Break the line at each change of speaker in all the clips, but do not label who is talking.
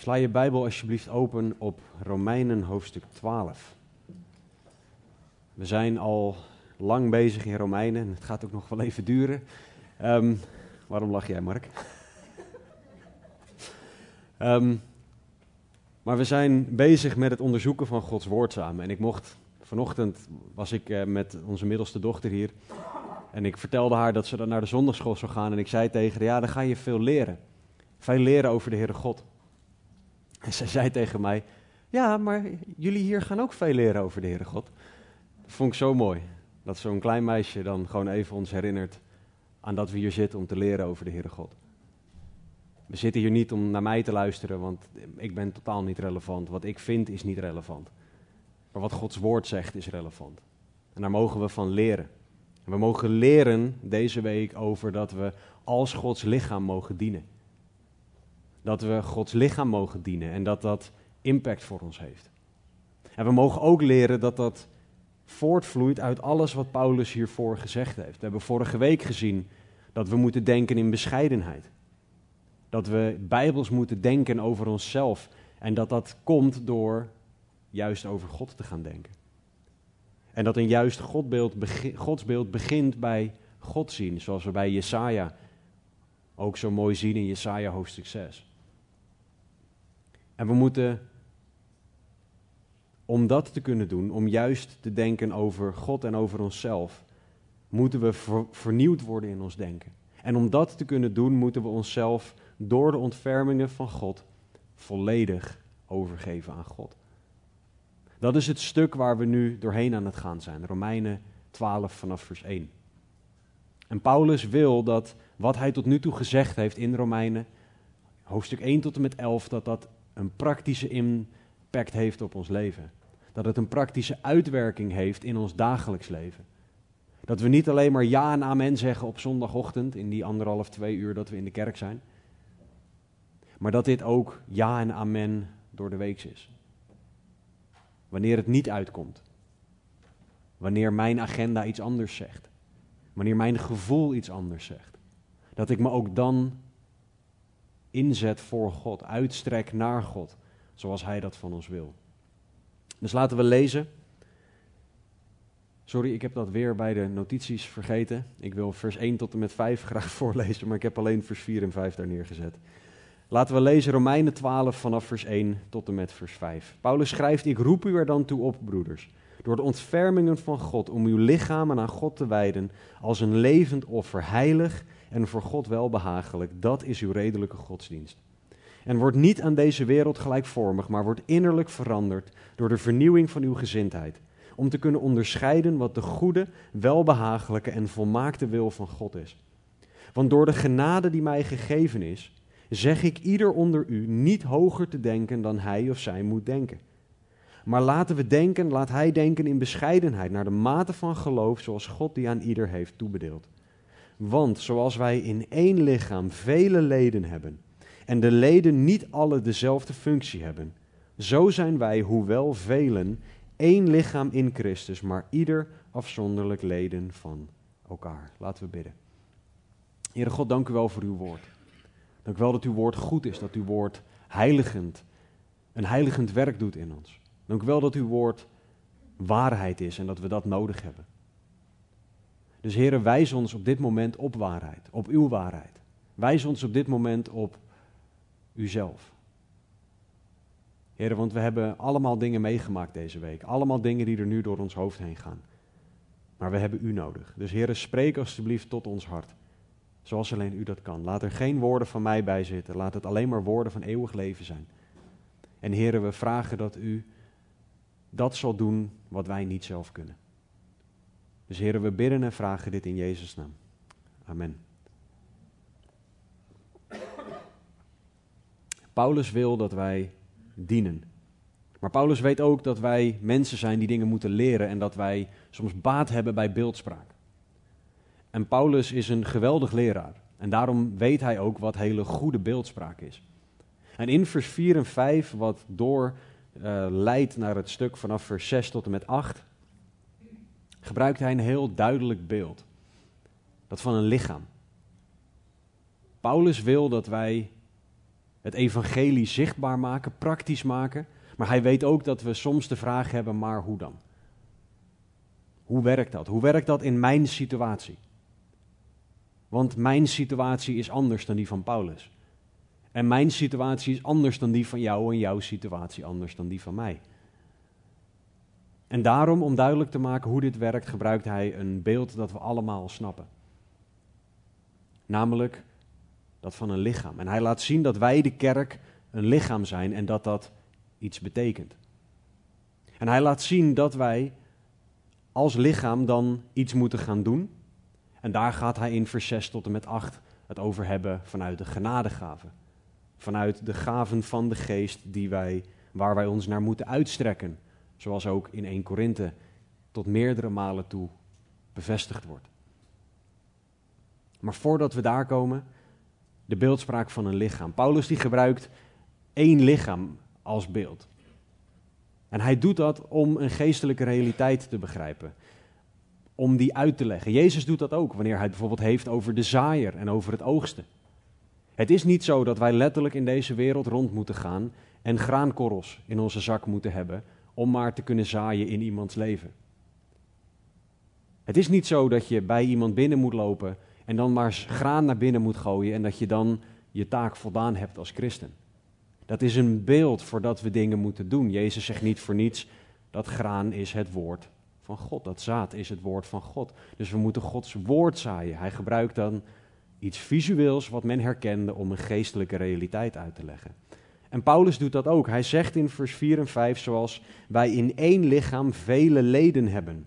Sla je Bijbel alsjeblieft open op Romeinen hoofdstuk 12. We zijn al lang bezig in Romeinen en het gaat ook nog wel even duren. Ehm, waarom lach jij, Mark? Ehm, maar we zijn bezig met het onderzoeken van Gods woord samen. En ik mocht, vanochtend was ik eh, met onze middelste dochter hier. En ik vertelde haar dat ze dan naar de zondagschool zou gaan. En ik zei tegen haar, ja, dan ga je veel leren. Veel leren over de Heere God. En zij zei tegen mij: Ja, maar jullie hier gaan ook veel leren over de Heere God. Dat vond ik zo mooi. Dat zo'n klein meisje dan gewoon even ons herinnert aan dat we hier zitten om te leren over de Heere God. We zitten hier niet om naar mij te luisteren, want ik ben totaal niet relevant. Wat ik vind is niet relevant. Maar wat Gods woord zegt is relevant. En daar mogen we van leren. En we mogen leren deze week over dat we als Gods lichaam mogen dienen dat we Gods lichaam mogen dienen en dat dat impact voor ons heeft. En we mogen ook leren dat dat voortvloeit uit alles wat Paulus hiervoor gezegd heeft. We hebben vorige week gezien dat we moeten denken in bescheidenheid. Dat we bijbels moeten denken over onszelf en dat dat komt door juist over God te gaan denken. En dat een juist Godbeeld, godsbeeld begint bij God zien, zoals we bij Jesaja ook zo mooi zien in Jesaja hoofdstuk 6. En we moeten, om dat te kunnen doen, om juist te denken over God en over onszelf, moeten we vernieuwd worden in ons denken. En om dat te kunnen doen, moeten we onszelf door de ontfermingen van God volledig overgeven aan God. Dat is het stuk waar we nu doorheen aan het gaan zijn. Romeinen 12 vanaf vers 1. En Paulus wil dat wat hij tot nu toe gezegd heeft in Romeinen, hoofdstuk 1 tot en met 11, dat dat een praktische impact heeft op ons leven. Dat het een praktische uitwerking heeft in ons dagelijks leven. Dat we niet alleen maar ja en amen zeggen op zondagochtend, in die anderhalf, twee uur dat we in de kerk zijn. Maar dat dit ook ja en amen door de week is. Wanneer het niet uitkomt. Wanneer mijn agenda iets anders zegt. Wanneer mijn gevoel iets anders zegt. Dat ik me ook dan inzet voor God, uitstrek naar God, zoals Hij dat van ons wil. Dus laten we lezen. Sorry, ik heb dat weer bij de notities vergeten. Ik wil vers 1 tot en met 5 graag voorlezen, maar ik heb alleen vers 4 en 5 daar neergezet. Laten we lezen Romeinen 12 vanaf vers 1 tot en met vers 5. Paulus schrijft: Ik roep u er dan toe op, broeders, door de ontfermingen van God, om uw lichamen aan God te wijden als een levend offer, heilig en voor God welbehagelijk. Dat is uw redelijke godsdienst. En word niet aan deze wereld gelijkvormig, maar word innerlijk veranderd door de vernieuwing van uw gezindheid, om te kunnen onderscheiden wat de goede, welbehagelijke en volmaakte wil van God is. Want door de genade die mij gegeven is, zeg ik ieder onder u niet hoger te denken dan hij of zij moet denken. Maar laten we denken, laat hij denken in bescheidenheid, naar de mate van geloof zoals God die aan ieder heeft toebedeeld. Want zoals wij in één lichaam vele leden hebben en de leden niet alle dezelfde functie hebben, zo zijn wij, hoewel velen, één lichaam in Christus, maar ieder afzonderlijk leden van elkaar. Laten we bidden. Heere God, dank u wel voor uw woord. Dank u wel dat uw woord goed is, dat uw woord heiligend, een heiligend werk doet in ons. Dank u wel dat uw woord waarheid is en dat we dat nodig hebben. Dus heren, wijs ons op dit moment op waarheid, op uw waarheid. Wijs ons op dit moment op uzelf. Heren, want we hebben allemaal dingen meegemaakt deze week. Allemaal dingen die er nu door ons hoofd heen gaan. Maar we hebben u nodig. Dus heren, spreek alstublieft tot ons hart. Zoals alleen u dat kan. Laat er geen woorden van mij bij zitten. Laat het alleen maar woorden van eeuwig leven zijn. En heren, we vragen dat u dat zal doen wat wij niet zelf kunnen. Dus heren, we bidden en vragen dit in Jezus' naam. Amen. Paulus wil dat wij dienen. Maar Paulus weet ook dat wij mensen zijn die dingen moeten leren en dat wij soms baat hebben bij beeldspraak. En Paulus is een geweldig leraar. En daarom weet hij ook wat hele goede beeldspraak is. En in vers 4 en 5, wat door uh, leidt naar het stuk vanaf vers 6 tot en met 8, gebruikt hij een heel duidelijk beeld. Dat van een lichaam. Paulus wil dat wij het evangelie zichtbaar maken, praktisch maken. Maar hij weet ook dat we soms de vraag hebben, maar hoe dan? Hoe werkt dat? Hoe werkt dat in mijn situatie? Want mijn situatie is anders dan die van Paulus. En mijn situatie is anders dan die van jou en jouw situatie anders dan die van mij. En daarom, om duidelijk te maken hoe dit werkt, gebruikt hij een beeld dat we allemaal snappen. Namelijk dat van een lichaam. En hij laat zien dat wij, de kerk, een lichaam zijn en dat dat iets betekent. En hij laat zien dat wij als lichaam dan iets moeten gaan doen. En daar gaat hij in vers 6 tot en met 8 het over hebben vanuit de genadegaven. Vanuit de gaven van de geest die wij, waar wij ons naar moeten uitstrekken. Zoals ook in 1 Korinthe tot meerdere malen toe bevestigd wordt. Maar voordat we daar komen, de beeldspraak van een lichaam. Paulus die gebruikt één lichaam als beeld. En hij doet dat om een geestelijke realiteit te begrijpen. Om die uit te leggen. Jezus doet dat ook wanneer hij bijvoorbeeld heeft over de zaaier en over het oogsten. Het is niet zo dat wij letterlijk in deze wereld rond moeten gaan en graankorrels in onze zak moeten hebben om maar te kunnen zaaien in iemands leven. Het is niet zo dat je bij iemand binnen moet lopen en dan maar graan naar binnen moet gooien en dat je dan je taak voldaan hebt als christen. Dat is een beeld voordat we dingen moeten doen. Jezus zegt niet voor niets dat graan is het woord van God. Dat zaad is het woord van God. Dus we moeten Gods woord zaaien. Hij gebruikt dan iets visueels wat men herkende om een geestelijke realiteit uit te leggen. En Paulus doet dat ook. Hij zegt in vers 4 en 5 zoals wij in één lichaam vele leden hebben.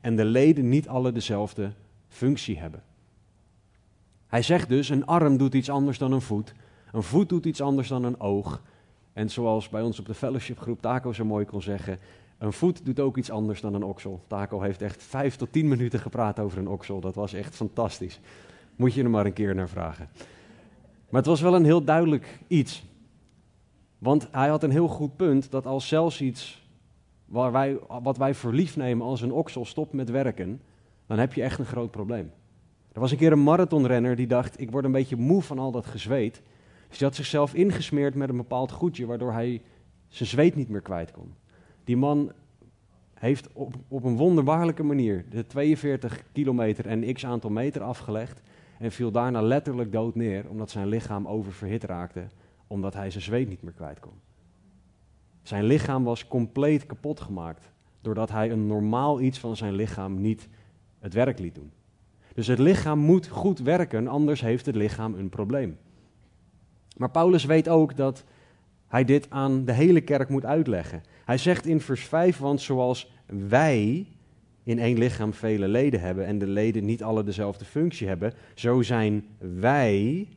En de leden niet alle dezelfde functie hebben. Hij zegt dus, een arm doet iets anders dan een voet. Een voet doet iets anders dan een oog. En zoals bij ons op de fellowshipgroep Taco zo mooi kon zeggen, een voet doet ook iets anders dan een oksel. Taco heeft echt vijf tot tien minuten gepraat over een oksel. Dat was echt fantastisch. Moet je er maar een keer naar vragen. Maar het was wel een heel duidelijk iets. Want hij had een heel goed punt dat als zelfs iets waar wij, wat wij voor lief nemen als een oksel stopt met werken, dan heb je echt een groot probleem. Er was een keer een marathonrenner die dacht, ik word een beetje moe van al dat gezweet. Dus die had zichzelf ingesmeerd met een bepaald goedje, waardoor hij zijn zweet niet meer kwijt kon. Die man heeft op, op een wonderbaarlijke manier de 42 kilometer en x aantal meter afgelegd en viel daarna letterlijk dood neer, omdat zijn lichaam oververhit raakte, omdat hij zijn zweet niet meer kwijt kon. Zijn lichaam was compleet kapot gemaakt, doordat hij een normaal iets van zijn lichaam niet het werk liet doen. Dus het lichaam moet goed werken, anders heeft het lichaam een probleem. Maar Paulus weet ook dat hij dit aan de hele kerk moet uitleggen. Hij zegt in vers 5, want zoals wij in één lichaam vele leden hebben en de leden niet alle dezelfde functie hebben, zo zijn wij,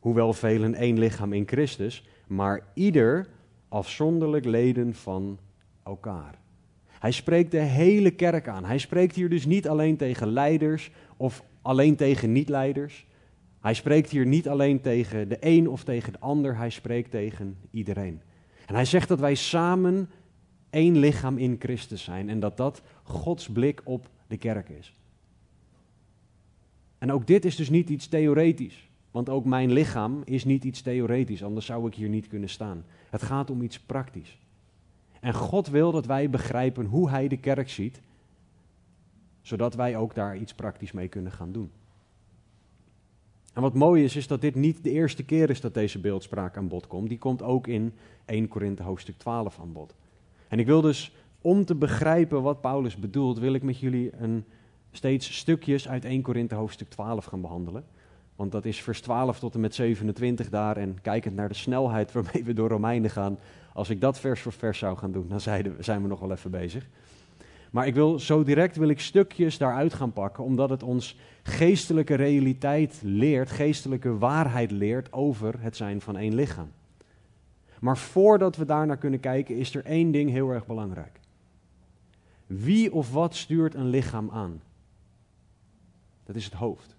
hoewel velen één lichaam in Christus, maar ieder afzonderlijk leden van elkaar. Hij spreekt de hele kerk aan. Hij spreekt hier dus niet alleen tegen leiders of alleen tegen niet-leiders. Hij spreekt hier niet alleen tegen de een of tegen de ander, hij spreekt tegen iedereen. En hij zegt dat wij samen één lichaam in Christus zijn en dat dat Gods blik op de kerk is. En ook dit is dus niet iets theoretisch, want ook mijn lichaam is niet iets theoretisch, anders zou ik hier niet kunnen staan. Het gaat om iets praktisch. En God wil dat wij begrijpen hoe Hij de kerk ziet, zodat wij ook daar iets praktisch mee kunnen gaan doen. En wat mooi is, is dat dit niet de eerste keer is dat deze beeldspraak aan bod komt. Die komt ook in 1 Korinthe hoofdstuk 12 aan bod. En ik wil dus, om te begrijpen wat Paulus bedoelt, wil ik met jullie een, steeds stukjes uit 1 Korinthe hoofdstuk 12 gaan behandelen. Want dat is vers 12 tot en met 27 daar. En kijkend naar de snelheid waarmee we door Romeinen gaan, als ik dat vers voor vers zou gaan doen, dan zijn we nog wel even bezig. Maar ik wil zo direct wil ik stukjes daaruit gaan pakken, omdat het ons geestelijke realiteit leert, geestelijke waarheid leert over het zijn van één lichaam. Maar voordat we daar naar kunnen kijken, is er één ding heel erg belangrijk. Wie of wat stuurt een lichaam aan? Dat is het hoofd.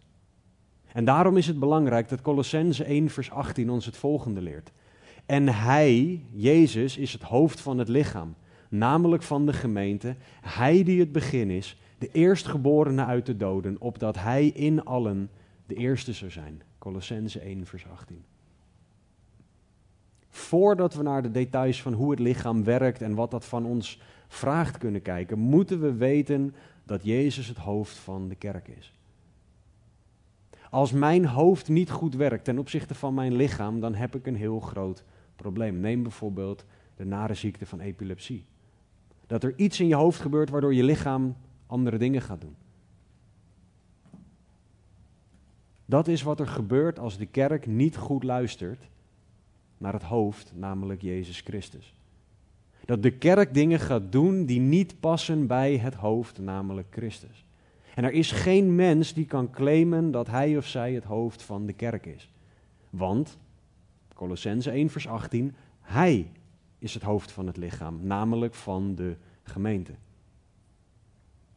En daarom is het belangrijk dat Colossense 1 vers 18 ons het volgende leert. En hij, Jezus, is het hoofd van het lichaam, namelijk van de gemeente. Hij die het begin is, de eerstgeborene uit de doden, opdat hij in allen de eerste zou zijn. Colossense 1 vers 18. Voordat we naar de details van hoe het lichaam werkt en wat dat van ons vraagt kunnen kijken, moeten we weten dat Jezus het hoofd van de kerk is. Als mijn hoofd niet goed werkt ten opzichte van mijn lichaam, dan heb ik een heel groot probleem. Neem bijvoorbeeld de nare ziekte van epilepsie. Dat er iets in je hoofd gebeurt waardoor je lichaam andere dingen gaat doen. Dat is wat er gebeurt als de kerk niet goed luistert naar het hoofd, namelijk Jezus Christus. Dat de kerk dingen gaat doen die niet passen bij het hoofd, namelijk Christus. En er is geen mens die kan claimen dat hij of zij het hoofd van de kerk is. Want, Colossense 1 vers 18, hij is het hoofd van het lichaam, namelijk van de gemeente.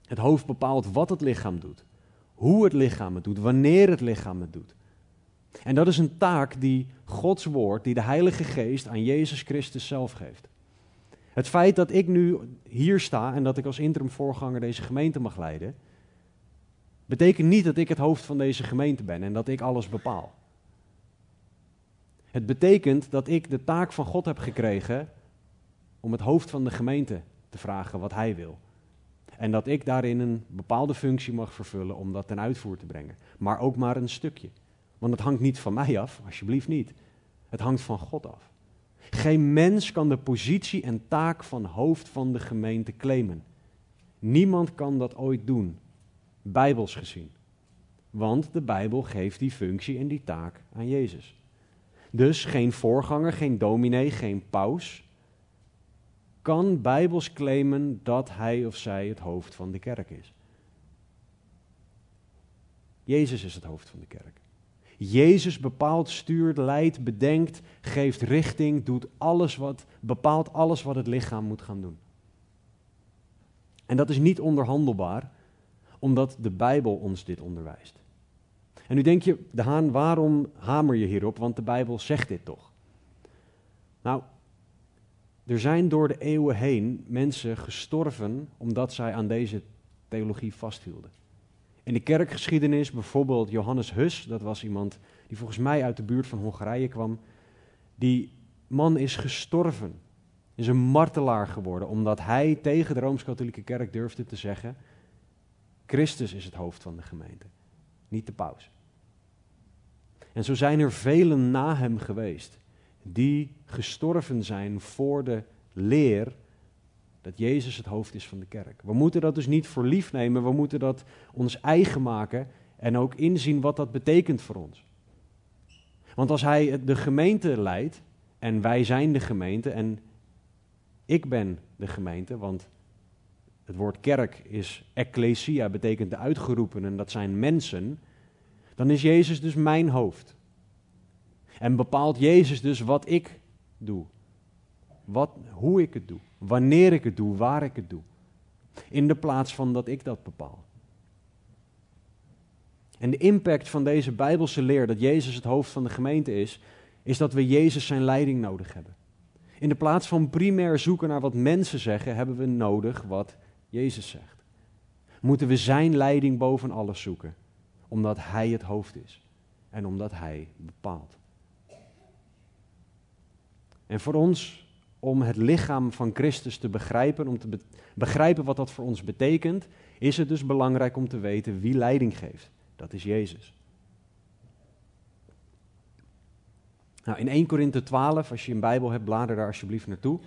Het hoofd bepaalt wat het lichaam doet, hoe het lichaam het doet, wanneer het lichaam het doet. En dat is een taak die Gods woord, die de Heilige Geest aan Jezus Christus zelf geeft. Het feit dat ik nu hier sta en dat ik als interim voorganger deze gemeente mag leiden, betekent niet dat ik het hoofd van deze gemeente ben en dat ik alles bepaal. Het betekent dat ik de taak van God heb gekregen om het hoofd van de gemeente te vragen wat hij wil. En dat ik daarin een bepaalde functie mag vervullen om dat ten uitvoer te brengen. Maar ook maar een stukje. Want het hangt niet van mij af, alsjeblieft niet. Het hangt van God af. Geen mens kan de positie en taak van hoofd van de gemeente claimen. Niemand kan dat ooit doen, bijbels gezien. Want de Bijbel geeft die functie en die taak aan Jezus. Dus geen voorganger, geen dominee, geen paus kan bijbels claimen dat hij of zij het hoofd van de kerk is. Jezus is het hoofd van de kerk. Jezus bepaalt, stuurt, leidt, bedenkt, geeft richting, doet alles wat, bepaalt alles wat het lichaam moet gaan doen. En dat is niet onderhandelbaar, omdat de Bijbel ons dit onderwijst. En nu denk je, De Haan, waarom hamer je hierop? Want de Bijbel zegt dit toch. Nou, er zijn door de eeuwen heen mensen gestorven omdat zij aan deze theologie vasthielden. In de kerkgeschiedenis bijvoorbeeld Johannes Hus, dat was iemand die volgens mij uit de buurt van Hongarije kwam. Die man is gestorven, is een martelaar geworden, omdat hij tegen de Rooms-Katholieke Kerk durfde te zeggen: Christus is het hoofd van de gemeente, niet de paus. En zo zijn er velen na hem geweest die gestorven zijn voor de leer dat Jezus het hoofd is van de kerk. We moeten dat dus niet voor lief nemen, we moeten dat ons eigen maken en ook inzien wat dat betekent voor ons. Want als hij de gemeente leidt, en wij zijn de gemeente, en ik ben de gemeente, want het woord kerk is ecclesia, betekent de uitgeroepenen, dat zijn mensen, dan is Jezus dus mijn hoofd. En bepaalt Jezus dus wat ik doe. Wat, hoe ik het doe. Wanneer ik het doe. Waar ik het doe. In de plaats van dat ik dat bepaal. En de impact van deze Bijbelse leer dat Jezus het hoofd van de gemeente is, is dat we Jezus zijn leiding nodig hebben. In de plaats van primair zoeken naar wat mensen zeggen, hebben we nodig wat Jezus zegt. Moeten we zijn leiding boven alles zoeken, omdat Hij het hoofd is en omdat Hij bepaalt. En voor ons, om het lichaam van Christus te begrijpen, om te begrijpen wat dat voor ons betekent, is het dus belangrijk om te weten wie leiding geeft. Dat is Jezus. Nou, in 1 Korinthe 12, als je een Bijbel hebt, blader daar alsjeblieft naartoe.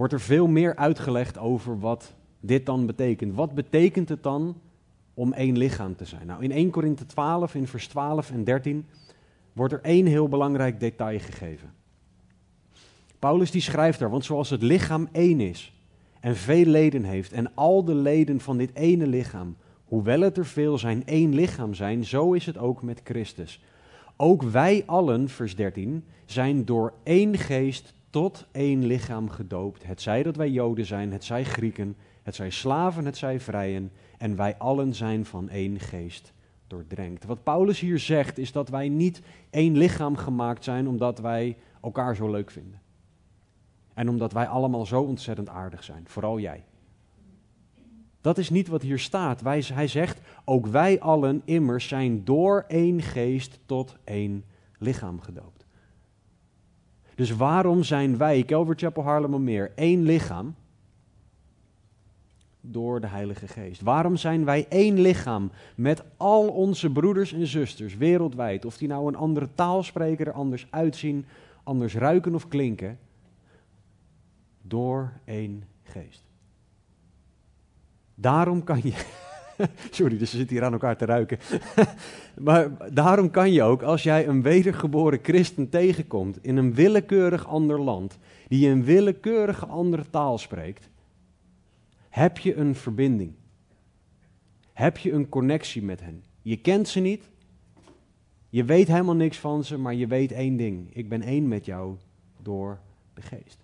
Wordt er veel meer uitgelegd over wat dit dan betekent. Wat betekent het dan om één lichaam te zijn? Nou, in 1 Korinthe 12, in vers 12 en 13, wordt er één heel belangrijk detail gegeven. Paulus die schrijft daar, want zoals het lichaam één is en veel leden heeft en al de leden van dit ene lichaam, hoewel het er veel zijn, één lichaam zijn, zo is het ook met Christus. ook wij allen, vers 13, zijn door één geest tot één lichaam gedoopt. Het zij dat wij Joden zijn, het zij Grieken, het zij slaven, het zij vrijen. En wij allen zijn van één geest doordrenkt. Wat Paulus hier zegt is dat wij niet één lichaam gemaakt zijn omdat wij elkaar zo leuk vinden. En omdat wij allemaal zo ontzettend aardig zijn, vooral jij. Dat is niet wat hier staat. Wij, hij zegt, ook wij allen immers zijn door één geest tot één lichaam gedoopt. Dus waarom zijn wij, Calvary Chapel Haarlemmermeer, één lichaam? Door de Heilige Geest. Waarom zijn wij één lichaam met al onze broeders en zusters wereldwijd? Of die nou een andere taal spreken, er anders uitzien, anders ruiken of klinken. Door één geest. Daarom kan je. Sorry, dus ze zitten hier aan elkaar te ruiken. maar daarom kan je ook, als jij een wedergeboren christen tegenkomt in een willekeurig ander land, die een willekeurige andere taal spreekt, heb je een verbinding. Heb je een connectie met hen. Je kent ze niet, je weet helemaal niks van ze, maar je weet één ding. Ik ben één met jou door de geest.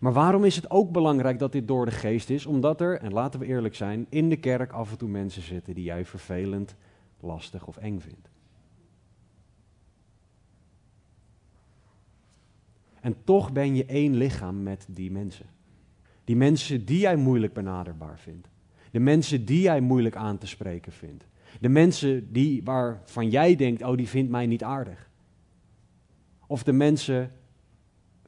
Maar waarom is het ook belangrijk dat dit door de geest is? Omdat er, en laten we eerlijk zijn, in de kerk af en toe mensen zitten die jij vervelend, lastig of eng vindt. En toch ben je één lichaam met die mensen. Die mensen die jij moeilijk benaderbaar vindt. De mensen die jij moeilijk aan te spreken vindt. De mensen die, waarvan jij denkt, oh die vindt mij niet aardig. Of de mensen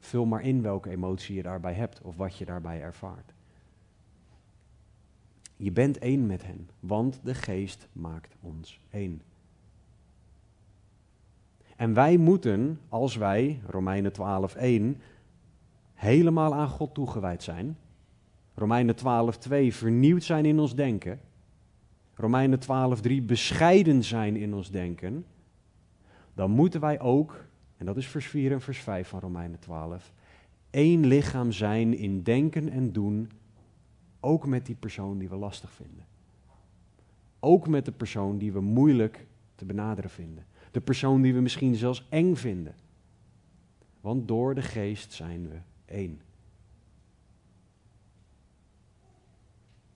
Vul maar in welke emotie je daarbij hebt of wat je daarbij ervaart. Je bent één met hen, want de geest maakt ons één. En wij moeten, als wij, Romeinen 12:1, helemaal aan God toegewijd zijn, Romeinen 12:2 vernieuwd zijn in ons denken, Romeinen 12:3 bescheiden zijn in ons denken, dan moeten wij ook en dat is vers 4 en vers 5 van Romeinen 12, één lichaam zijn in denken en doen, ook met die persoon die we lastig vinden. Ook met de persoon die we moeilijk te benaderen vinden. De persoon die we misschien zelfs eng vinden. Want door de geest zijn we één.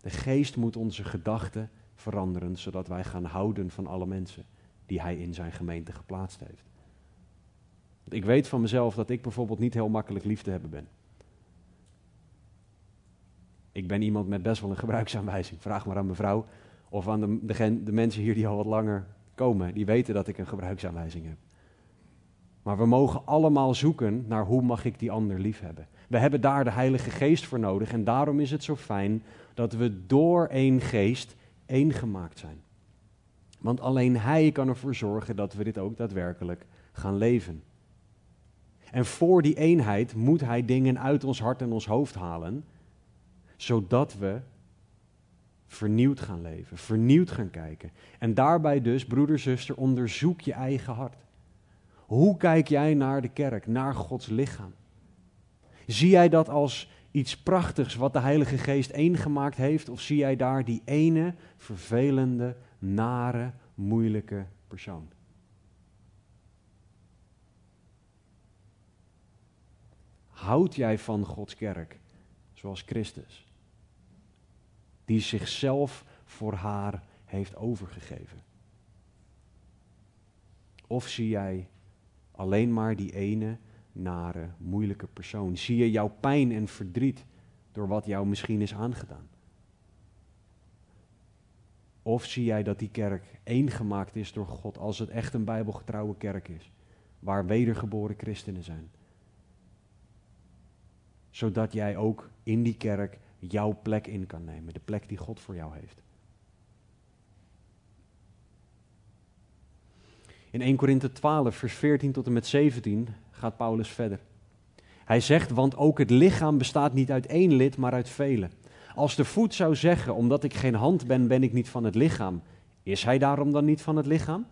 De geest moet onze gedachten veranderen, zodat wij gaan houden van alle mensen die hij in zijn gemeente geplaatst heeft. Ik weet van mezelf dat ik bijvoorbeeld niet heel makkelijk lief te hebben ben. Ik ben iemand met best wel een gebruiksaanwijzing. Vraag maar aan mevrouw of aan de, de, de mensen hier die al wat langer komen. Die weten dat ik een gebruiksaanwijzing heb. Maar we mogen allemaal zoeken naar hoe mag ik die ander lief hebben. We hebben daar de Heilige Geest voor nodig en daarom is het zo fijn dat we door één geest één gemaakt zijn. Want alleen Hij kan ervoor zorgen dat we dit ook daadwerkelijk gaan leven. En voor die eenheid moet hij dingen uit ons hart en ons hoofd halen, zodat we vernieuwd gaan leven, vernieuwd gaan kijken. En daarbij dus, broeder, zuster, onderzoek je eigen hart. Hoe kijk jij naar de kerk, naar Gods lichaam? Zie jij dat als iets prachtigs wat de Heilige Geest één gemaakt heeft? Of zie jij daar die ene vervelende, nare, moeilijke persoon? Houd jij van Gods kerk, zoals Christus, die zichzelf voor haar heeft overgegeven? Of zie jij alleen maar die ene nare, moeilijke persoon? Zie je jouw pijn en verdriet door wat jou misschien is aangedaan? Of zie jij dat die kerk één gemaakt is door God als het echt een bijbelgetrouwe kerk is, waar wedergeboren christenen zijn? Zodat jij ook in die kerk jouw plek in kan nemen, de plek die God voor jou heeft. In 1 Korinthe 12, vers 14 tot en met 17 gaat Paulus verder. Hij zegt, want ook het lichaam bestaat niet uit één lid, maar uit vele. Als de voet zou zeggen, omdat ik geen hand ben, ben ik niet van het lichaam, is hij daarom dan niet van het lichaam?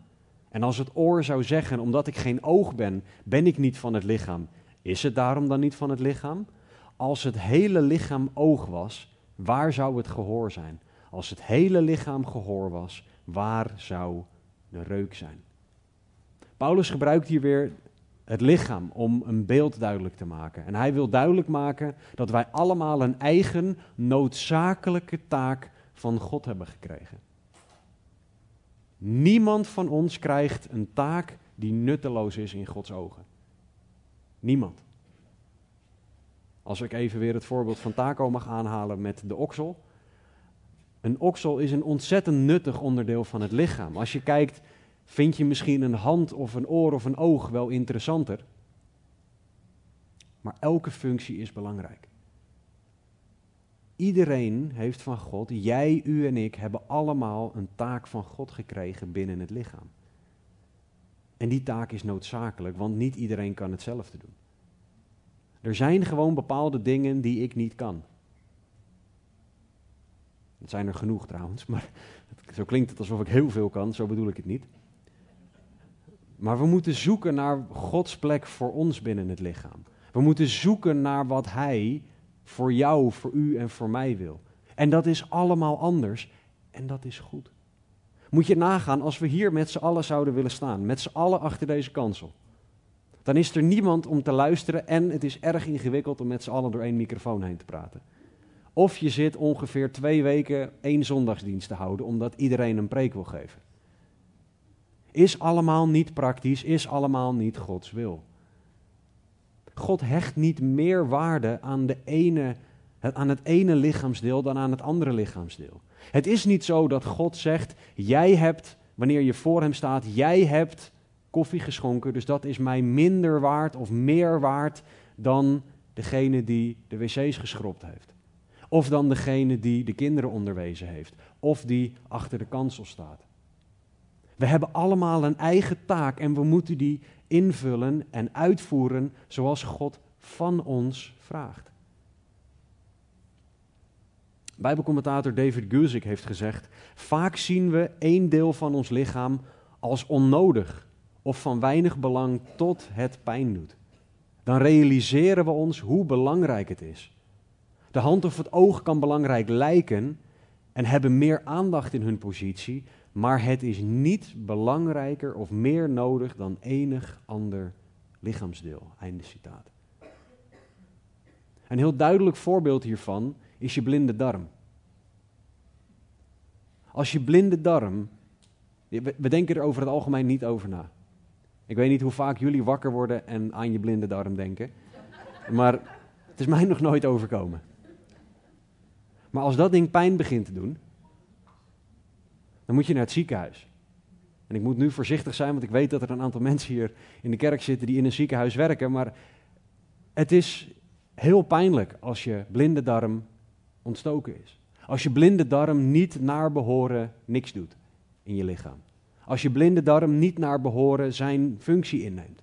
En als het oor zou zeggen, omdat ik geen oog ben, ben ik niet van het lichaam, is het daarom dan niet van het lichaam? Als het hele lichaam oog was, waar zou het gehoor zijn? Als het hele lichaam gehoor was, waar zou een reuk zijn. Paulus gebruikt hier weer het lichaam om een beeld duidelijk te maken. En hij wil duidelijk maken dat wij allemaal een eigen noodzakelijke taak van God hebben gekregen. Niemand van ons krijgt een taak die nutteloos is in Gods ogen. Niemand. Als ik even weer het voorbeeld van Taco mag aanhalen met de oksel. Een oksel is een ontzettend nuttig onderdeel van het lichaam. Als je kijkt, vind je misschien een hand of een oor of een oog wel interessanter. Maar elke functie is belangrijk. Iedereen heeft van God, jij, u en ik, hebben allemaal een taak van God gekregen binnen het lichaam. En die taak is noodzakelijk, want niet iedereen kan hetzelfde doen. Er zijn gewoon bepaalde dingen die ik niet kan. Het zijn er genoeg trouwens, maar zo klinkt het alsof ik heel veel kan, zo bedoel ik het niet. Maar we moeten zoeken naar Gods plek voor ons binnen het lichaam. We moeten zoeken naar wat Hij voor jou, voor u en voor mij wil. En dat is allemaal anders en dat is goed. Moet je nagaan als we hier met z'n allen zouden willen staan, met z'n allen achter deze kansel. Dan is er niemand om te luisteren en het is erg ingewikkeld om met z'n allen door één microfoon heen te praten. Of je zit ongeveer twee weken één zondagsdienst te houden omdat iedereen een preek wil geven. Is allemaal niet praktisch, is allemaal niet Gods wil. God hecht niet meer waarde aan, de ene, aan het ene lichaamsdeel dan aan het andere lichaamsdeel. Het is niet zo dat God zegt, jij hebt, wanneer je voor hem staat, jij hebt koffie geschonken, dus dat is mij minder waard of meer waard dan degene die de wc's geschropt heeft. Of dan degene die de kinderen onderwezen heeft. Of die achter de kansel staat. We hebben allemaal een eigen taak en we moeten die invullen en uitvoeren zoals God van ons vraagt. Bijbelcommentator David Guzik heeft gezegd: Vaak zien we één deel van ons lichaam als onnodig of van weinig belang tot het pijn doet. Dan realiseren we ons hoe belangrijk het is. De hand of het oog kan belangrijk lijken en hebben meer aandacht in hun positie, maar het is niet belangrijker of meer nodig dan enig ander lichaamsdeel. Einde citaat. Een heel duidelijk voorbeeld hiervan is je blinde darm. Als je blinde darm, we denken er over het algemeen niet over na. Ik weet niet hoe vaak jullie wakker worden en aan je blinde darm denken, maar het is mij nog nooit overkomen. Maar als dat ding pijn begint te doen, dan moet je naar het ziekenhuis. En ik moet nu voorzichtig zijn, want ik weet dat er een aantal mensen hier in de kerk zitten die in een ziekenhuis werken. Maar het is heel pijnlijk als je blinde darm ontstoken is. Als je blinde darm niet naar behoren niks doet in je lichaam. Als je blinde darm niet naar behoren zijn functie inneemt.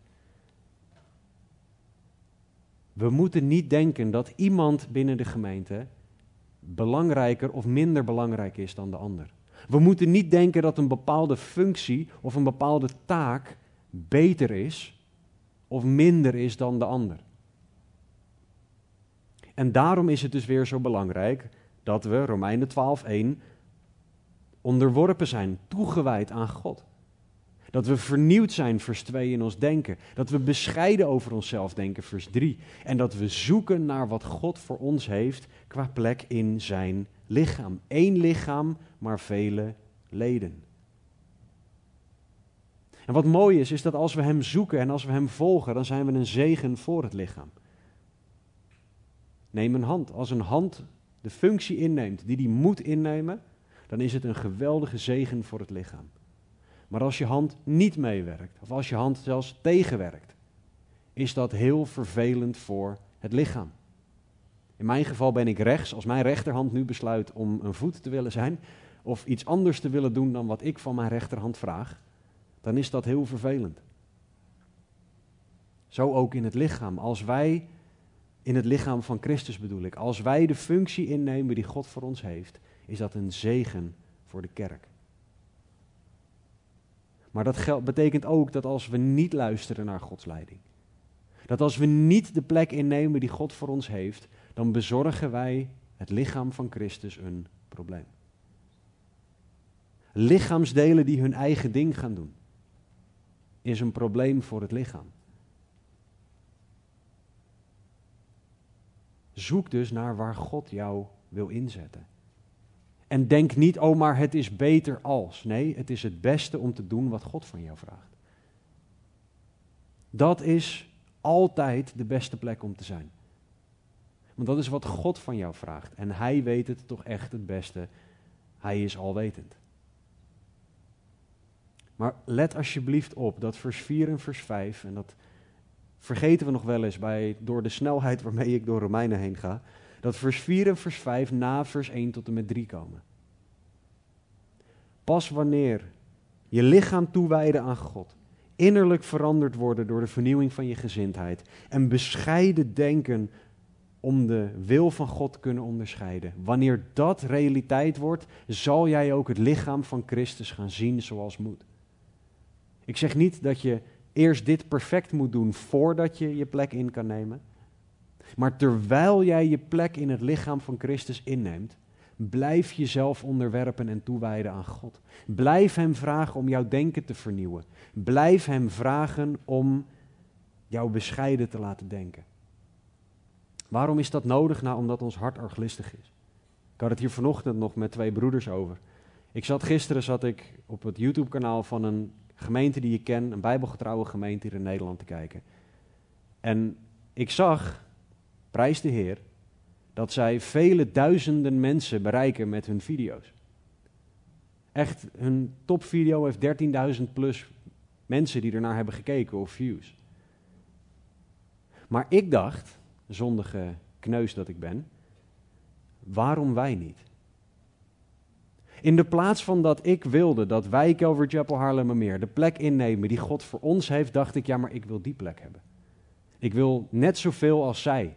We moeten niet denken dat iemand binnen de gemeente belangrijker of minder belangrijk is dan de ander. We moeten niet denken dat een bepaalde functie of een bepaalde taak beter is of minder is dan de ander. En daarom is het dus weer zo belangrijk dat we, Romeinen 12:1, onderworpen zijn, toegewijd aan God. Dat we vernieuwd zijn, vers 2 in ons denken. Dat we bescheiden over onszelf denken, vers 3. En dat we zoeken naar wat God voor ons heeft qua plek in zijn lichaam. Eén lichaam, maar vele leden. En wat mooi is, is dat als we Hem zoeken en als we Hem volgen, dan zijn we een zegen voor het lichaam. Neem een hand. Als een hand de functie inneemt die die moet innemen, dan is het een geweldige zegen voor het lichaam. Maar als je hand niet meewerkt, of als je hand zelfs tegenwerkt, is dat heel vervelend voor het lichaam. In mijn geval ben ik rechts. Als mijn rechterhand nu besluit om een voet te willen zijn, of iets anders te willen doen dan wat ik van mijn rechterhand vraag, dan is dat heel vervelend. Zo ook in het lichaam. Als wij, in het lichaam van Christus bedoel ik, als wij de functie innemen die God voor ons heeft, is dat een zegen voor de kerk. Maar dat betekent ook dat als we niet luisteren naar Gods leiding, dat als we niet de plek innemen die God voor ons heeft, dan bezorgen wij het lichaam van Christus een probleem. lichaamsdelen die hun eigen ding gaan doen, is een probleem voor het lichaam. Zoek dus naar waar God jou wil inzetten. En denk niet, oh maar het is beter als. Nee, het is het beste om te doen wat God van jou vraagt. Dat is altijd de beste plek om te zijn. Want dat is wat God van jou vraagt. En Hij weet het toch echt het beste. Hij is alwetend. Maar let alsjeblieft op dat vers 4 en vers 5, en dat vergeten we nog wel eens bij, door de snelheid waarmee ik door Romeinen heen ga, dat vers 4 en vers 5 na vers 1 tot en met 3 komen. Pas wanneer je lichaam toewijden aan God, innerlijk veranderd worden door de vernieuwing van je gezindheid en bescheiden denken om de wil van God kunnen onderscheiden. Wanneer dat realiteit wordt, zal jij ook het lichaam van Christus gaan zien zoals moet. Ik zeg niet dat je eerst dit perfect moet doen voordat je je plek in kan nemen. Maar terwijl jij je plek in het lichaam van Christus inneemt, blijf jezelf onderwerpen en toewijden aan God. Blijf Hem vragen om jouw denken te vernieuwen. Blijf Hem vragen om jou bescheiden te laten denken. Waarom is dat nodig? Nou, omdat ons hart arglistig is. Ik had het hier vanochtend nog met twee broeders over. Ik zat gisteren zat ik op het YouTube-kanaal van een gemeente die ik ken, een bijbelgetrouwe gemeente hier in Nederland te kijken. En ik zag, prijs de Heer, dat zij vele duizenden mensen bereiken met hun video's. Echt, hun topvideo heeft 13.000 plus mensen die ernaar hebben gekeken of views. Maar ik dacht, zondige kneus dat ik ben, waarom wij niet? In de plaats van dat ik wilde dat wij Calvary Chapel Haarlemmermeer de plek innemen die God voor ons heeft, dacht ik, ja, maar ik wil die plek hebben. Ik wil net zoveel als zij.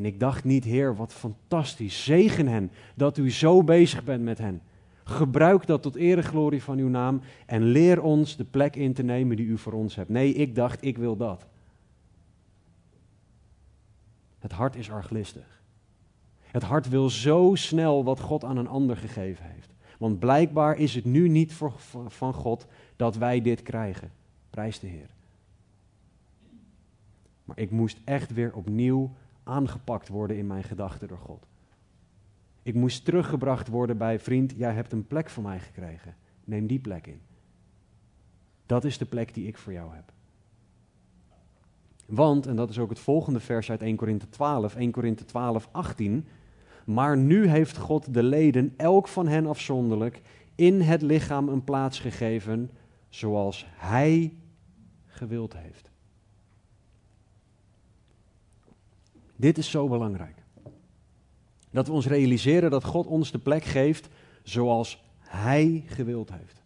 En ik dacht niet, Heer, wat fantastisch. Zegen hen dat u zo bezig bent met hen. Gebruik dat tot ere glorie van uw naam en leer ons de plek in te nemen die u voor ons hebt. Nee, ik dacht, ik wil dat. Het hart is arglistig. Het hart wil zo snel wat God aan een ander gegeven heeft. Want blijkbaar is het nu niet voor, van God dat wij dit krijgen. Prijs de Heer. Maar ik moest echt weer opnieuw aangepakt worden in mijn gedachten door God. Ik moest teruggebracht worden bij vriend, jij hebt een plek voor mij gekregen. Neem die plek in. Dat is de plek die ik voor jou heb. Want, en dat is ook het volgende vers uit 1 Korinthe 12, 1 Korinthe 12, 18. Maar nu heeft God de leden, elk van hen afzonderlijk, in het lichaam een plaats gegeven zoals Hij gewild heeft. Dit is zo belangrijk. Dat we ons realiseren dat God ons de plek geeft zoals Hij gewild heeft.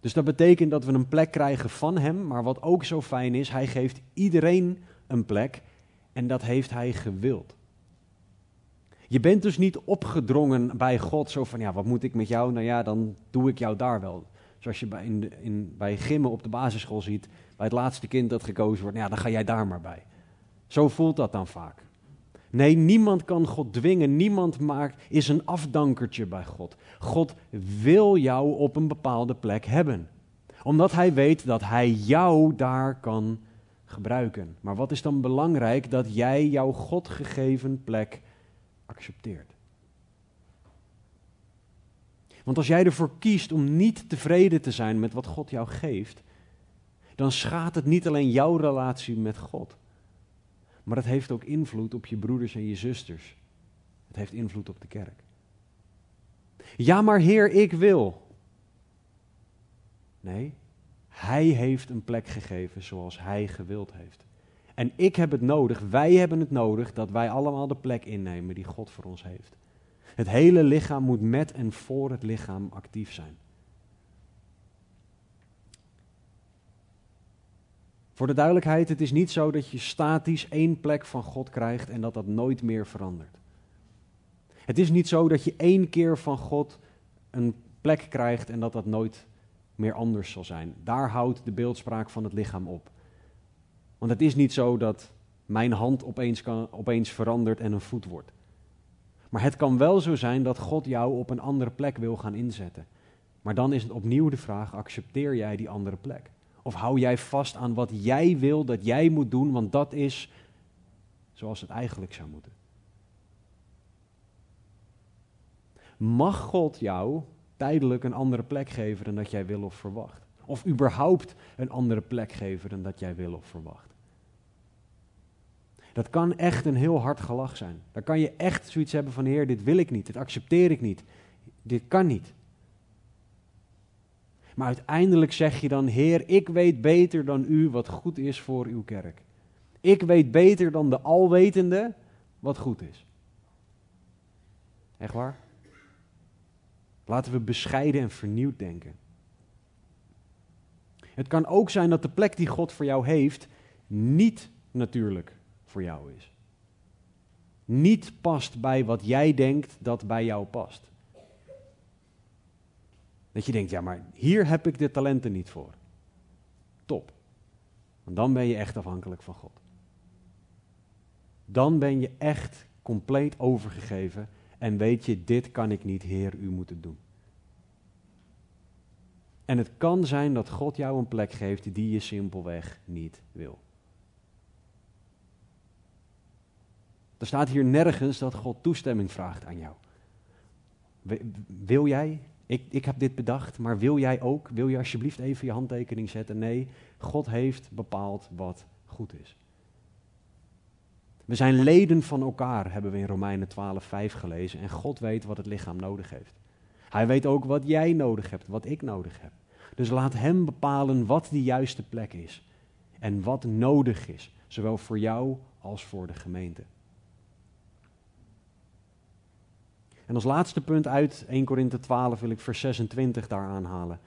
Dus dat betekent dat we een plek krijgen van Hem, maar wat ook zo fijn is, Hij geeft iedereen een plek en dat heeft Hij gewild. Je bent dus niet opgedrongen bij God, zo van ja, wat moet ik met jou? Nou ja, dan doe ik jou daar wel. Zoals je bij, in, in, bij gimmen op de basisschool ziet, bij het laatste kind dat gekozen wordt, nou ja, dan ga jij daar maar bij. Zo voelt dat dan vaak. Nee, niemand kan God dwingen. Niemand maakt, is een afdankertje bij God. God wil jou op een bepaalde plek hebben. Omdat hij weet dat hij jou daar kan gebruiken. Maar wat is dan belangrijk? Dat jij jouw God gegeven plek accepteert. Want als jij ervoor kiest om niet tevreden te zijn met wat God jou geeft, dan schaadt het niet alleen jouw relatie met God, maar het heeft ook invloed op je broeders en je zusters. Het heeft invloed op de kerk. Ja, maar Heer, ik wil. Nee, Hij heeft een plek gegeven zoals Hij gewild heeft. En ik heb het nodig, wij hebben het nodig dat wij allemaal de plek innemen die God voor ons heeft. Het hele lichaam moet met en voor het lichaam actief zijn. Voor de duidelijkheid, het is niet zo dat je statisch één plek van God krijgt en dat dat nooit meer verandert. Het is niet zo dat je één keer van God een plek krijgt en dat dat nooit meer anders zal zijn. Daar houdt de beeldspraak van het lichaam op. Want het is niet zo dat mijn hand opeens, kan, opeens verandert en een voet wordt. Maar het kan wel zo zijn dat God jou op een andere plek wil gaan inzetten. Maar dan is het opnieuw de vraag: accepteer jij die andere plek? Of hou jij vast aan wat jij wil dat jij moet doen, want dat is zoals het eigenlijk zou moeten? Mag God jou tijdelijk een andere plek geven dan dat jij wil of verwacht? Of überhaupt een andere plek geven dan dat jij wil of verwacht? Dat kan echt een heel hard gelach zijn. Dan kan je echt zoiets hebben van, Heer, dit wil ik niet, dit accepteer ik niet, dit kan niet. Maar uiteindelijk zeg je dan, Heer, ik weet beter dan u wat goed is voor uw kerk. Ik weet beter dan de alwetende wat goed is. Echt waar? Laten we bescheiden en vernieuwd denken. Het kan ook zijn dat de plek die God voor jou heeft niet natuurlijk voor jou is. Niet past bij wat jij denkt dat bij jou past. Dat je denkt, ja, maar hier heb ik de talenten niet voor. Top. Dan ben je echt afhankelijk van God. Dan ben je echt compleet overgegeven en weet je, dit kan ik niet, Heer, u moet het doen. En het kan zijn dat God jou een plek geeft die je simpelweg niet wil. Er staat hier nergens dat God toestemming vraagt aan jou. Wil jij? Ik, ik heb dit bedacht, maar wil jij ook? Wil je alsjeblieft even je handtekening zetten? Nee, God heeft bepaald wat goed is. We zijn leden van elkaar, hebben we in Romeinen 12:5 gelezen. En God weet wat het lichaam nodig heeft. Hij weet ook wat jij nodig hebt, wat ik nodig heb. Dus laat Hem bepalen wat die juiste plek is. En wat nodig is, zowel voor jou als voor de gemeente. En als laatste punt uit 1 Korinthe 12 wil ik vers 26 daar aanhalen.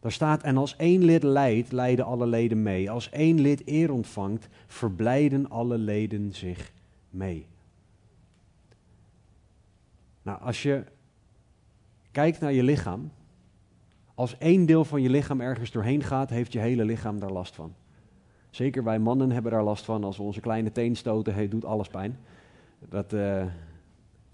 Daar staat, en als één lid lijdt, lijden alle leden mee. Als één lid eer ontvangt, verblijden alle leden zich mee. Nou, als je kijkt naar je lichaam, als één deel van je lichaam ergens doorheen gaat, heeft je hele lichaam daar last van. Zeker wij mannen hebben daar last van. Als we onze kleine teen stoten, hey, doet alles pijn. Dat, ik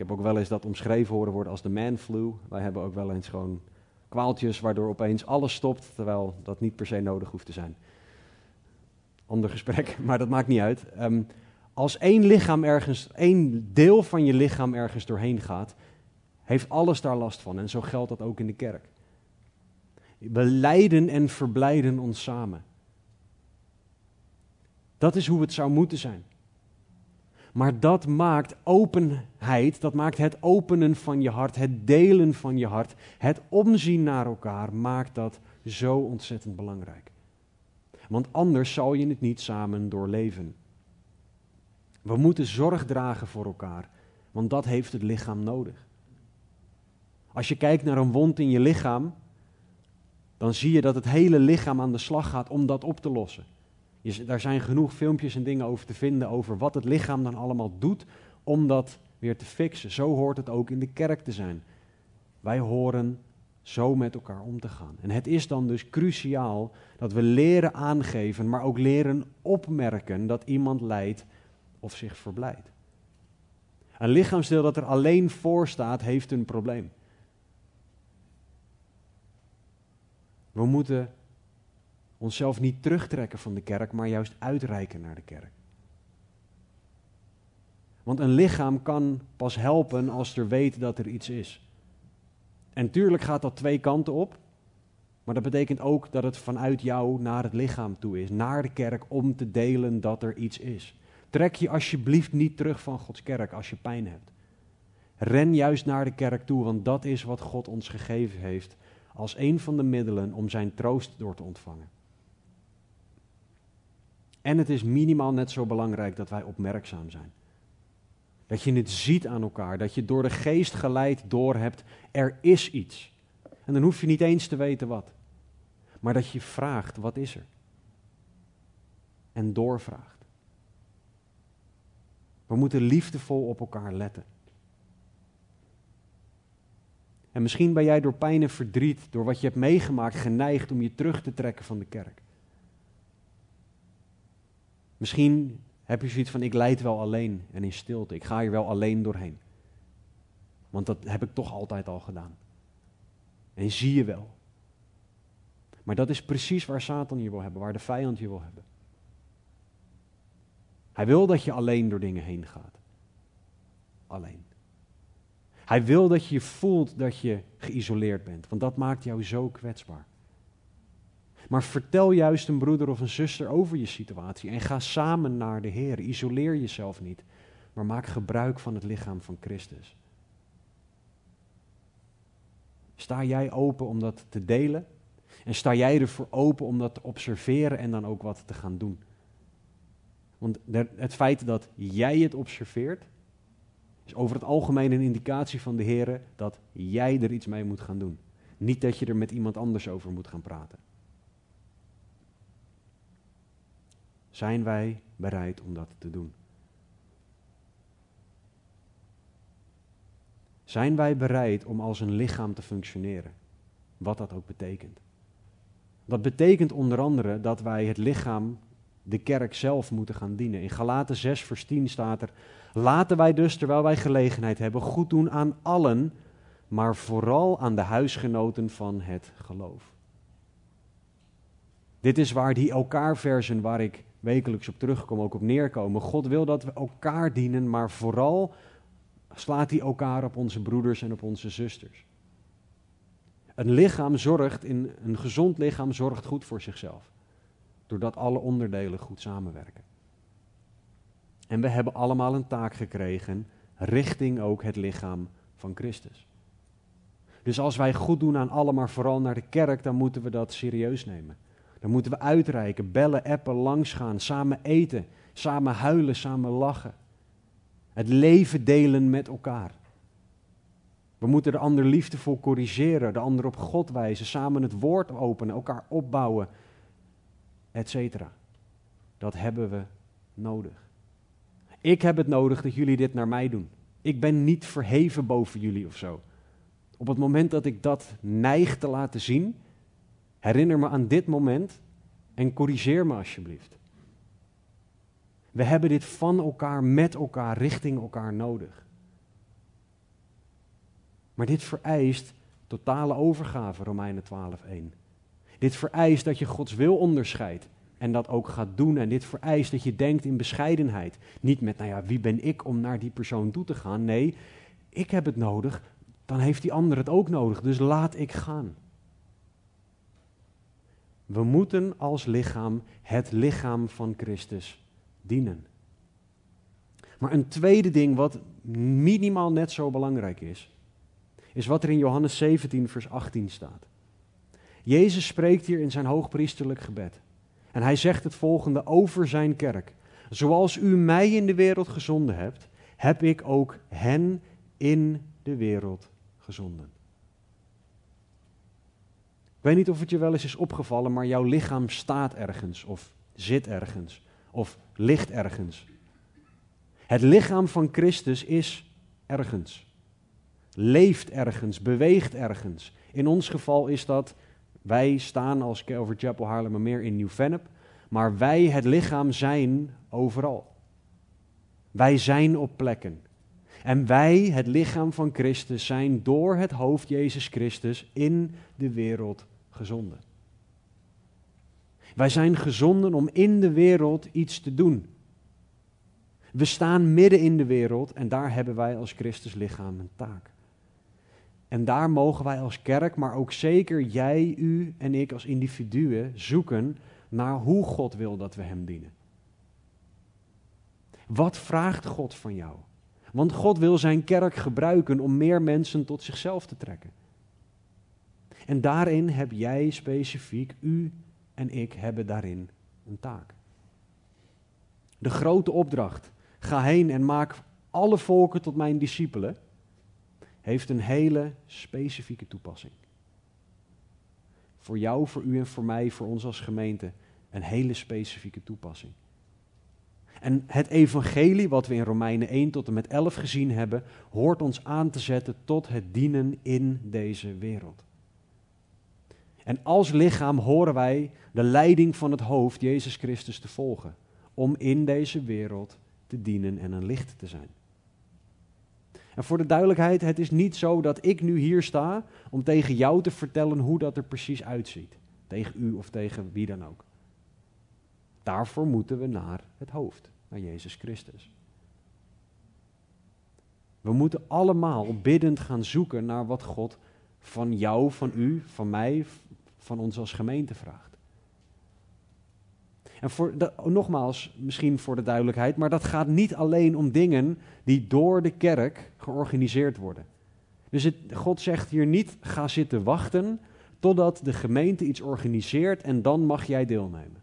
heb ook wel eens dat omschreven horen worden als de man flu. Wij hebben ook wel eens gewoon kwaaltjes waardoor opeens alles stopt, terwijl dat niet per se nodig hoeft te zijn. Ander gesprek, maar dat maakt niet uit. Um, als één lichaam ergens, één deel van je lichaam ergens doorheen gaat, heeft alles daar last van. En zo geldt dat ook in de kerk. We lijden en verblijden ons samen. Dat is hoe het zou moeten zijn. Maar dat maakt openheid, dat maakt het openen van je hart, het delen van je hart, het omzien naar elkaar, maakt dat zo ontzettend belangrijk. Want anders zal je het niet samen doorleven. We moeten zorg dragen voor elkaar, want dat heeft het lichaam nodig. Als je kijkt naar een wond in je lichaam, dan zie je dat het hele lichaam aan de slag gaat om dat op te lossen. Je, daar zijn genoeg filmpjes en dingen over te vinden over wat het lichaam dan allemaal doet om dat weer te fixen. Zo hoort het ook in de kerk te zijn. Wij horen zo met elkaar om te gaan. En het is dan dus cruciaal dat we leren aangeven, maar ook leren opmerken dat iemand lijdt of zich verblijdt. Een lichaamsdeel dat er alleen voor staat, heeft een probleem. We moeten onszelf niet terugtrekken van de kerk, maar juist uitreiken naar de kerk. Want een lichaam kan pas helpen als er weet dat er iets is. En tuurlijk gaat dat twee kanten op, maar dat betekent ook dat het vanuit jou naar het lichaam toe is, naar de kerk, om te delen dat er iets is. Trek je alsjeblieft niet terug van Gods kerk als je pijn hebt. Ren juist naar de kerk toe, want dat is wat God ons gegeven heeft als een van de middelen om zijn troost door te ontvangen. En het is minimaal net zo belangrijk dat wij opmerkzaam zijn. Dat je het ziet aan elkaar, dat je door de geest geleid doorhebt, er is iets. En dan hoef je niet eens te weten wat. Maar dat je vraagt, wat is er? En doorvraagt. We moeten liefdevol op elkaar letten. En misschien ben jij door pijn en verdriet, door wat je hebt meegemaakt, geneigd om je terug te trekken van de kerk. Misschien heb je zoiets van, ik leid wel alleen en in stilte. Ik ga hier wel alleen doorheen. Want dat heb ik toch altijd al gedaan. En zie je wel. Maar dat is precies waar Satan je wil hebben, waar de vijand je wil hebben. Hij wil dat je alleen door dingen heen gaat. Alleen. Hij wil dat je voelt dat je geïsoleerd bent, want dat maakt jou zo kwetsbaar. Maar vertel juist een broeder of een zuster over je situatie en ga samen naar de Heer. Isoleer jezelf niet, maar maak gebruik van het lichaam van Christus. Sta jij open om dat te delen? En sta jij ervoor open om dat te observeren en dan ook wat te gaan doen? Want het feit dat jij het observeert, is over het algemeen een indicatie van de Heer dat jij er iets mee moet gaan doen. Niet dat je er met iemand anders over moet gaan praten. Zijn wij bereid om dat te doen? Zijn wij bereid om als een lichaam te functioneren? Wat dat ook betekent. Dat betekent onder andere dat wij het lichaam, de kerk zelf, moeten gaan dienen. In Galaten 6, vers 10 staat er: Laten wij dus, terwijl wij gelegenheid hebben, goed doen aan allen, maar vooral aan de huisgenoten van het geloof. Dit is waar die elkaar versen waar ik wekelijks op terugkom, ook op neerkomen. God wil dat we elkaar dienen, maar vooral slaat hij elkaar op onze broeders en op onze zusters. Een lichaam zorgt, in, een gezond lichaam zorgt goed voor zichzelf. Doordat alle onderdelen goed samenwerken. En we hebben allemaal een taak gekregen richting ook het lichaam van Christus. Dus als wij goed doen aan alle, maar vooral naar de kerk, dan moeten we dat serieus nemen. Dan moeten we uitreiken, bellen, appen, langsgaan, samen eten, samen huilen, samen lachen. Het leven delen met elkaar. We moeten de ander liefdevol corrigeren, de ander op God wijzen, samen het woord openen, elkaar opbouwen, etc. Dat hebben we nodig. Ik heb het nodig dat jullie dit naar mij doen. Ik ben niet verheven boven jullie of zo. Op het moment dat ik dat neig te laten zien, herinner me aan dit moment en corrigeer me alsjeblieft. We hebben dit van elkaar, met elkaar, richting elkaar nodig. Maar dit vereist totale overgave, Romeinen 12:1. Dit vereist dat je Gods wil onderscheidt en dat ook gaat doen. En dit vereist dat je denkt in bescheidenheid. Niet met, nou ja, wie ben ik om naar die persoon toe te gaan? Nee, ik heb het nodig, dan heeft die ander het ook nodig. Dus laat ik gaan. We moeten als lichaam het lichaam van Christus dienen. Maar een tweede ding wat minimaal net zo belangrijk is, is wat er in Johannes 17, vers 18 staat. Jezus spreekt hier in zijn hoogpriesterlijk gebed. En hij zegt het volgende over zijn kerk. Zoals u mij in de wereld gezonden hebt, heb ik ook hen in de wereld gezonden. Ik weet niet of het je wel eens is opgevallen, maar jouw lichaam staat ergens of zit ergens of ligt ergens. Het lichaam van Christus is ergens. Leeft ergens, beweegt ergens. In ons geval is dat, wij staan als Calvary Chapel Haarlemmermeer in Nieuw-Vennep, maar wij, het lichaam, zijn overal. Wij zijn op plekken. En wij, het lichaam van Christus, zijn door het hoofd Jezus Christus in de wereld gezonden. Wij zijn gezonden om in de wereld iets te doen. We staan midden in de wereld en daar hebben wij als Christus lichaam een taak. En daar mogen wij als kerk, maar ook zeker jij, u en ik als individuen zoeken naar hoe God wil dat we Hem dienen. Wat vraagt God van jou? Want God wil Zijn kerk gebruiken om meer mensen tot zichzelf te trekken. En daarin heb jij specifiek, u en ik hebben daarin een taak. De grote opdracht, ga heen en maak alle volken tot mijn discipelen, heeft een hele specifieke toepassing. Voor jou, voor u en voor mij, voor ons als gemeente, een hele specifieke toepassing. En het evangelie, wat we in Romeinen 1 tot en met 11 gezien hebben, hoort ons aan te zetten tot het dienen in deze wereld. En als lichaam horen wij de leiding van het hoofd, Jezus Christus, te volgen. Om in deze wereld te dienen en een licht te zijn. En voor de duidelijkheid, het is niet zo dat ik nu hier sta om tegen jou te vertellen hoe dat er precies uitziet. Tegen u of tegen wie dan ook. Daarvoor moeten we naar het hoofd, naar Jezus Christus. We moeten allemaal biddend gaan zoeken naar wat God van jou, van u, van mij, van ons als gemeente vraagt. En voor nogmaals, misschien voor de duidelijkheid, maar dat gaat niet alleen om dingen die door de kerk georganiseerd worden. Dus God zegt hier niet, ga zitten wachten totdat de gemeente iets organiseert en dan mag jij deelnemen.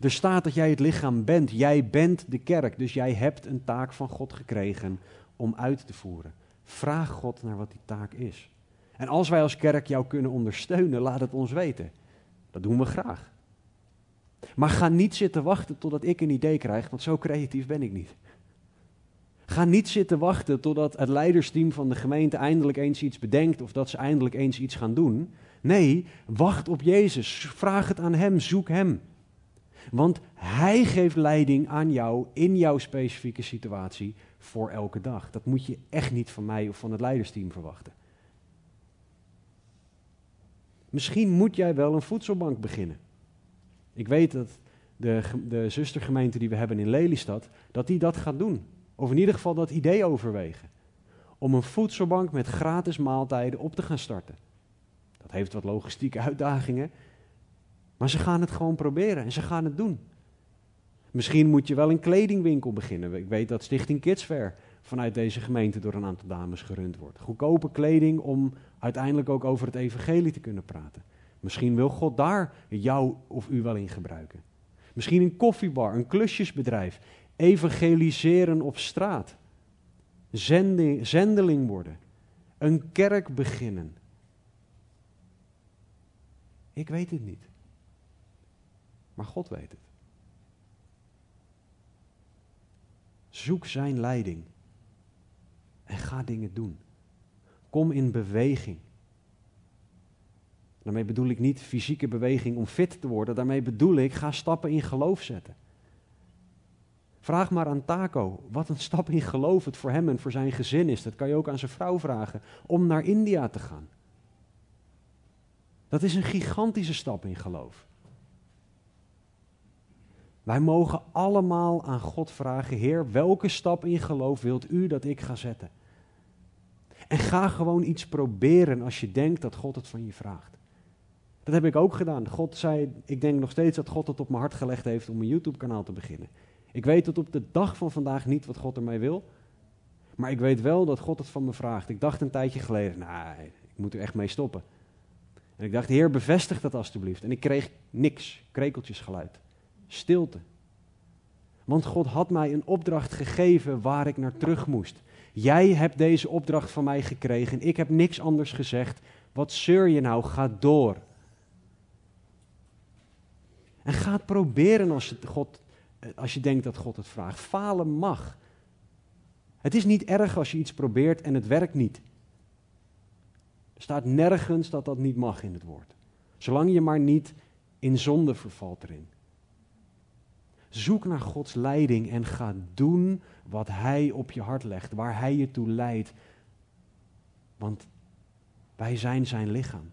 Er staat dat jij het lichaam bent. Jij bent de kerk. Dus jij hebt een taak van God gekregen om uit te voeren. Vraag God naar wat die taak is. En als wij als kerk jou kunnen ondersteunen, laat het ons weten. Dat doen we graag. Maar ga niet zitten wachten totdat ik een idee krijg, want zo creatief ben ik niet. Ga niet zitten wachten totdat het leidersteam van de gemeente eindelijk eens iets bedenkt of dat ze eindelijk eens iets gaan doen. Nee, wacht op Jezus. Vraag het aan Hem, zoek Hem. Want Hij geeft leiding aan jou in jouw specifieke situatie voor elke dag. Dat moet je echt niet van mij of van het leidersteam verwachten. Misschien moet jij wel een voedselbank beginnen. Ik weet dat de, de zustergemeente die we hebben in Lelystad, dat die dat gaat doen. Of in ieder geval dat idee overwegen. Om een voedselbank met gratis maaltijden op te gaan starten. Dat heeft wat logistieke uitdagingen. Maar ze gaan het gewoon proberen en ze gaan het doen. Misschien moet je wel een kledingwinkel beginnen. Ik weet dat Stichting Kidsfair vanuit deze gemeente door een aantal dames gerund wordt. Goedkope kleding om uiteindelijk ook over het evangelie te kunnen praten. Misschien wil God daar jou of u wel in gebruiken. Misschien een koffiebar, een klusjesbedrijf. Evangeliseren op straat. Zending, zendeling worden. Een kerk beginnen. Ik weet het niet. Maar God weet het. Zoek zijn leiding. En ga dingen doen. Kom in beweging. Daarmee bedoel ik niet fysieke beweging om fit te worden. Daarmee bedoel ik ga stappen in geloof zetten. Vraag maar aan Taco wat een stap in geloof het voor hem en voor zijn gezin is. Dat kan je ook aan zijn vrouw vragen om naar India te gaan. Dat is een gigantische stap in geloof. Wij mogen allemaal aan God vragen: Heer, welke stap in geloof wilt u dat ik ga zetten? En ga gewoon iets proberen als je denkt dat God het van je vraagt. Dat heb ik ook gedaan. God zei, ik denk nog steeds dat God het op mijn hart gelegd heeft om een YouTube-kanaal te beginnen. Ik weet tot op de dag van vandaag niet wat God ermee wil. Maar ik weet wel dat God het van me vraagt. Ik dacht een tijdje geleden, nee, ik moet er echt mee stoppen. En ik dacht, Heer, bevestig dat alstublieft. En ik kreeg niks, krekeltjesgeluid, stilte. Want God had mij een opdracht gegeven waar ik naar terug moest. Jij hebt deze opdracht van mij gekregen. Ik heb niks anders gezegd. Wat zeur je nou? Ga door. En ga het proberen als, God, als je denkt dat God het vraagt. Falen mag. Het is niet erg als je iets probeert en het werkt niet. Er staat nergens dat dat niet mag in het woord. Zolang je maar niet in zonde vervalt erin. Zoek naar Gods leiding en ga doen wat Hij op je hart legt, waar Hij je toe leidt. Want wij zijn Zijn lichaam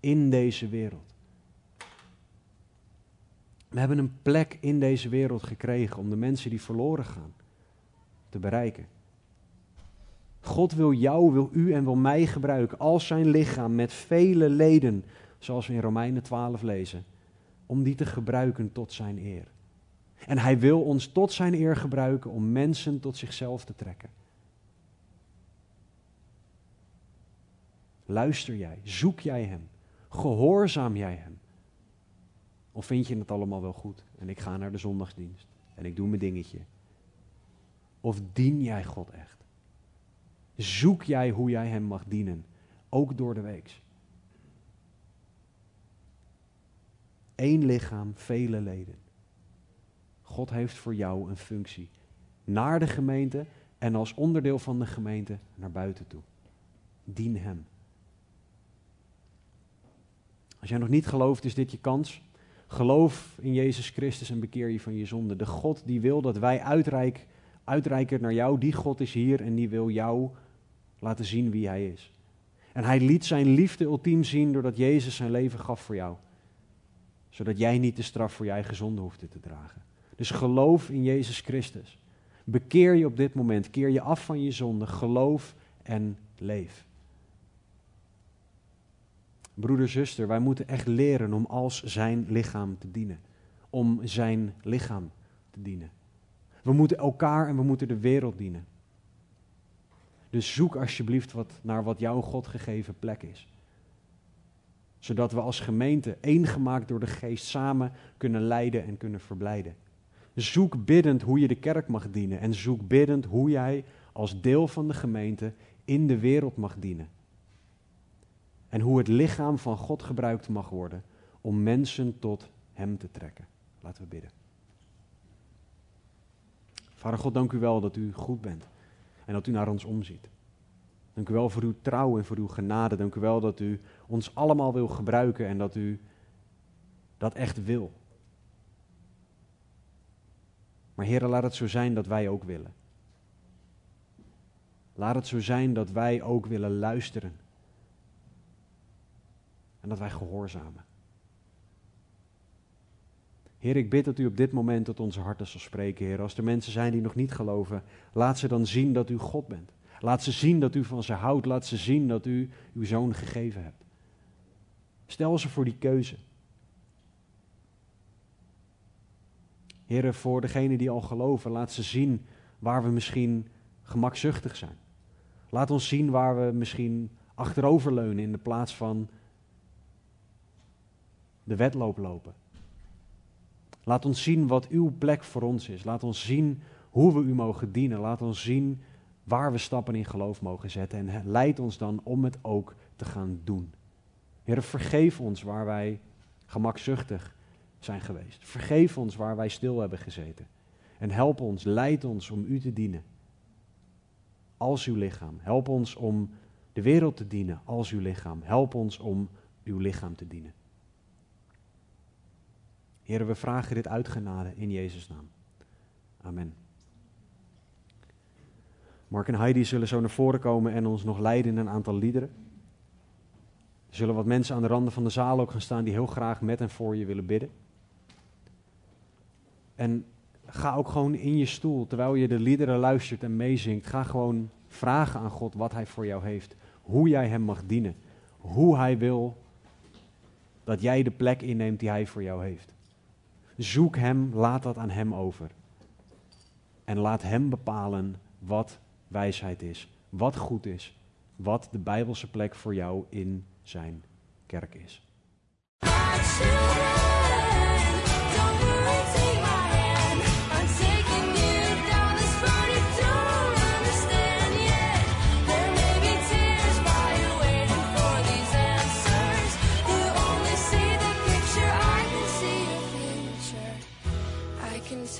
in deze wereld. We hebben een plek in deze wereld gekregen om de mensen die verloren gaan te bereiken. God wil jou, wil u en wil mij gebruiken als zijn lichaam met vele leden, zoals we in Romeinen 12 lezen, om die te gebruiken tot zijn eer. En hij wil ons tot zijn eer gebruiken om mensen tot zichzelf te trekken. Luister jij, zoek jij hem, gehoorzaam jij hem. Of vind je het allemaal wel goed en ik ga naar de zondagsdienst en ik doe mijn dingetje. Of dien jij God echt? Zoek jij hoe jij hem mag dienen, ook door de week. Eén lichaam, vele leden. God heeft voor jou een functie. Naar de gemeente en als onderdeel van de gemeente naar buiten toe. Dien Hem. Als jij nog niet gelooft, is dit je kans. Geloof in Jezus Christus en bekeer je van je zonde. De God die wil dat wij uitreik, uitreiken naar jou. Die God is hier en die wil jou laten zien wie hij is. En hij liet zijn liefde ultiem zien doordat Jezus zijn leven gaf voor jou. Zodat jij niet de straf voor je eigen zonde hoefde te dragen. Dus geloof in Jezus Christus. Bekeer je op dit moment. Keer je af van je zonde. Geloof en leef. Broeder, zuster, wij moeten echt leren om als zijn lichaam te dienen. Om zijn lichaam te dienen. We moeten elkaar en we moeten de wereld dienen. Dus zoek alsjeblieft wat, naar wat jouw God gegeven plek is. Zodat we als gemeente, één gemaakt door de geest, samen kunnen leiden en kunnen verblijden. Zoek biddend hoe je de kerk mag dienen. En zoek biddend hoe jij als deel van de gemeente in de wereld mag dienen. En hoe het lichaam van God gebruikt mag worden om mensen tot Hem te trekken. Laten we bidden. Vader God, dank u wel dat u goed bent en dat u naar ons omziet. Dank u wel voor uw trouw en voor uw genade. Dank u wel dat u ons allemaal wil gebruiken en dat u dat echt wil. Maar heren, laat het zo zijn dat wij ook willen. Laat het zo zijn dat wij ook willen luisteren. En dat wij gehoorzamen. Heer, ik bid dat u op dit moment tot onze harten zal spreken, Heer. Als er mensen zijn die nog niet geloven, laat ze dan zien dat u God bent. Laat ze zien dat u van ze houdt. Laat ze zien dat u uw zoon gegeven hebt. Stel ze voor die keuze. Heren, voor degenen die al geloven, laat ze zien waar we misschien gemakzuchtig zijn. Laat ons zien waar we misschien achteroverleunen in de plaats van de wedloop lopen. Laat ons zien wat uw plek voor ons is. Laat ons zien hoe we u mogen dienen. Laat ons zien waar we stappen in geloof mogen zetten. En leid ons dan om het ook te gaan doen. Heer, vergeef ons waar wij gemakzuchtig zijn geweest. Vergeef ons waar wij stil hebben gezeten. En help ons, leid ons om u te dienen. Als uw lichaam. Help ons om de wereld te dienen als uw lichaam. Help ons om uw lichaam te dienen. Heren, we vragen dit uitgenade in Jezus' naam. Amen. Mark en Heidi zullen zo naar voren komen en ons nog leiden in een aantal liederen. Er zullen wat mensen aan de randen van de zaal ook gaan staan die heel graag met en voor je willen bidden. En ga ook gewoon in je stoel, terwijl je de liederen luistert en meezingt, ga gewoon vragen aan God wat Hij voor jou heeft. Hoe jij Hem mag dienen. Hoe Hij wil dat jij de plek inneemt die Hij voor jou heeft. Zoek Hem, laat dat aan Hem over. En laat Hem bepalen wat wijsheid is, wat goed is, wat de Bijbelse plek voor jou in zijn kerk is.